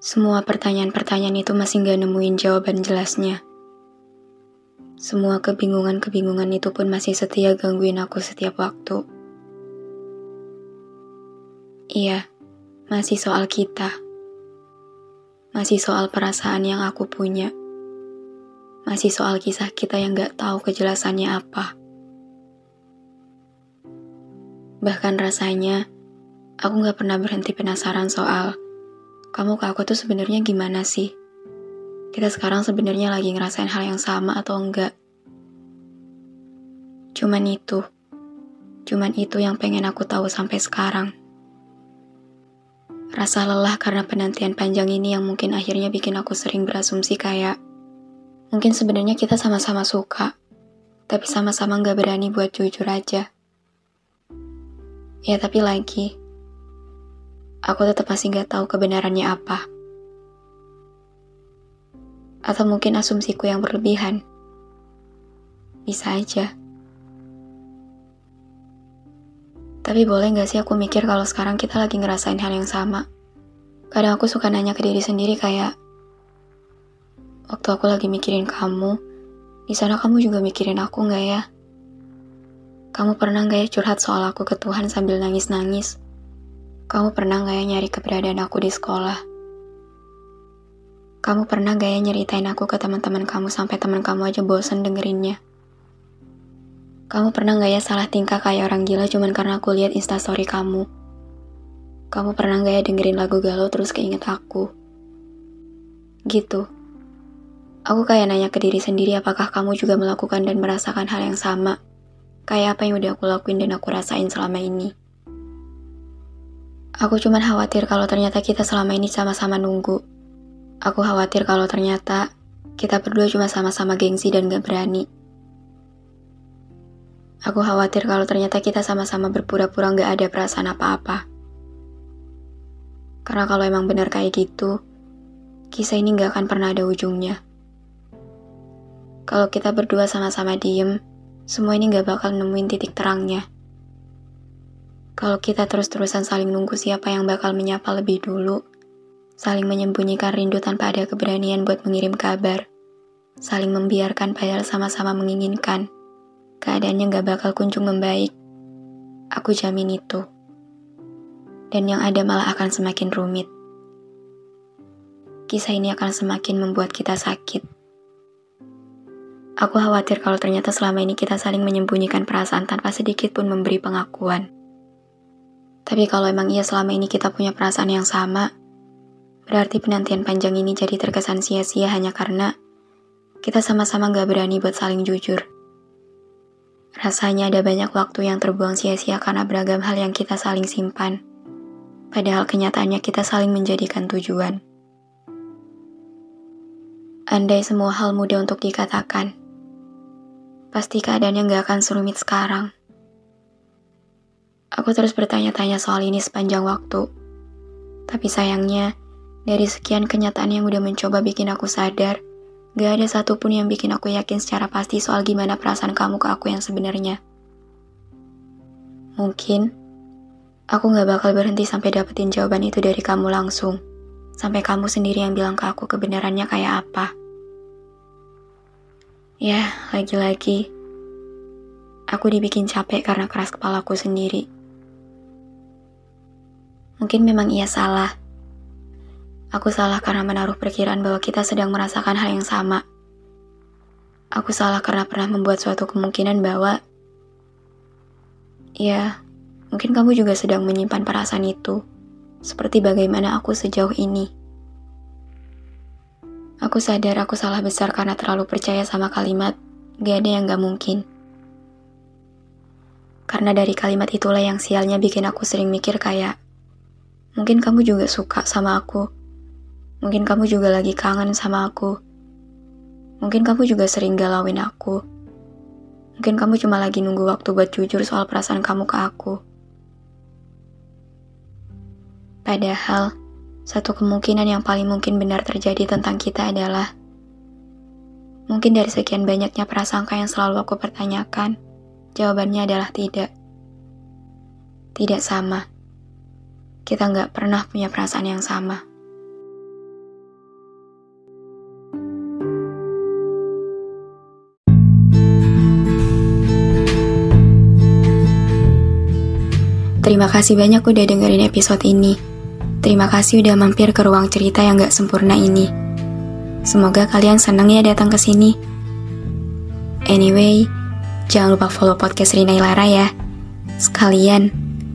Semua pertanyaan-pertanyaan itu masih gak nemuin jawaban jelasnya. Semua kebingungan-kebingungan itu pun masih setia gangguin aku setiap waktu. Iya, masih soal kita. Masih soal perasaan yang aku punya. Masih soal kisah kita yang gak tahu kejelasannya apa. Bahkan rasanya, aku gak pernah berhenti penasaran soal kamu ke aku tuh sebenarnya gimana sih? Kita sekarang sebenarnya lagi ngerasain hal yang sama atau enggak? Cuman itu. Cuman itu yang pengen aku tahu sampai sekarang. Rasa lelah karena penantian panjang ini yang mungkin akhirnya bikin aku sering berasumsi kayak mungkin sebenarnya kita sama-sama suka, tapi sama-sama nggak berani buat jujur aja. Ya tapi lagi, aku tetap masih gak tahu kebenarannya apa. Atau mungkin asumsiku yang berlebihan. Bisa aja. Tapi boleh gak sih aku mikir kalau sekarang kita lagi ngerasain hal yang sama? Kadang aku suka nanya ke diri sendiri kayak, waktu aku lagi mikirin kamu, di sana kamu juga mikirin aku gak ya? Kamu pernah gak ya curhat soal aku ke Tuhan sambil nangis-nangis? Kamu pernah gak ya nyari keberadaan aku di sekolah? Kamu pernah gak ya nyeritain aku ke teman-teman kamu sampai teman kamu aja bosen dengerinnya? Kamu pernah gak ya salah tingkah kayak orang gila cuman karena aku lihat instastory kamu? Kamu pernah gak ya dengerin lagu galau terus keinget aku? Gitu. Aku kayak nanya ke diri sendiri apakah kamu juga melakukan dan merasakan hal yang sama? Kayak apa yang udah aku lakuin dan aku rasain selama ini? Aku cuma khawatir kalau ternyata kita selama ini sama-sama nunggu. Aku khawatir kalau ternyata kita berdua cuma sama-sama gengsi dan gak berani. Aku khawatir kalau ternyata kita sama-sama berpura-pura gak ada perasaan apa-apa. Karena kalau emang benar kayak gitu, kisah ini gak akan pernah ada ujungnya. Kalau kita berdua sama-sama diem, semua ini gak bakal nemuin titik terangnya. Kalau kita terus-terusan saling nunggu siapa yang bakal menyapa lebih dulu, saling menyembunyikan rindu tanpa ada keberanian buat mengirim kabar, saling membiarkan padahal sama-sama menginginkan, keadaannya gak bakal kunjung membaik. Aku jamin itu. Dan yang ada malah akan semakin rumit. Kisah ini akan semakin membuat kita sakit. Aku khawatir kalau ternyata selama ini kita saling menyembunyikan perasaan tanpa sedikit pun memberi pengakuan. Tapi kalau emang iya selama ini kita punya perasaan yang sama, berarti penantian panjang ini jadi terkesan sia-sia hanya karena kita sama-sama gak berani buat saling jujur. Rasanya ada banyak waktu yang terbuang sia-sia karena beragam hal yang kita saling simpan. Padahal kenyataannya kita saling menjadikan tujuan. Andai semua hal mudah untuk dikatakan, pasti keadaannya gak akan serumit sekarang. Aku terus bertanya-tanya soal ini sepanjang waktu. Tapi sayangnya, dari sekian kenyataan yang udah mencoba bikin aku sadar, gak ada satupun yang bikin aku yakin secara pasti soal gimana perasaan kamu ke aku yang sebenarnya. Mungkin, aku gak bakal berhenti sampai dapetin jawaban itu dari kamu langsung. Sampai kamu sendiri yang bilang ke aku kebenarannya kayak apa. Ya, lagi-lagi, aku dibikin capek karena keras kepalaku sendiri. Mungkin memang ia salah. Aku salah karena menaruh perkiraan bahwa kita sedang merasakan hal yang sama. Aku salah karena pernah membuat suatu kemungkinan bahwa ya, mungkin kamu juga sedang menyimpan perasaan itu, seperti bagaimana aku sejauh ini. Aku sadar aku salah besar karena terlalu percaya sama kalimat, gak ada yang gak mungkin. Karena dari kalimat itulah yang sialnya bikin aku sering mikir kayak, mungkin kamu juga suka sama aku. Mungkin kamu juga lagi kangen sama aku. Mungkin kamu juga sering galauin aku. Mungkin kamu cuma lagi nunggu waktu buat jujur soal perasaan kamu ke aku. Padahal, satu kemungkinan yang paling mungkin benar terjadi tentang kita adalah mungkin dari sekian banyaknya prasangka yang selalu aku pertanyakan, Jawabannya adalah tidak. Tidak sama. Kita nggak pernah punya perasaan yang sama. Terima kasih banyak udah dengerin episode ini. Terima kasih udah mampir ke ruang cerita yang gak sempurna ini. Semoga kalian seneng ya datang ke sini. Anyway, Jangan lupa follow podcast Rina Ilara ya. Sekalian,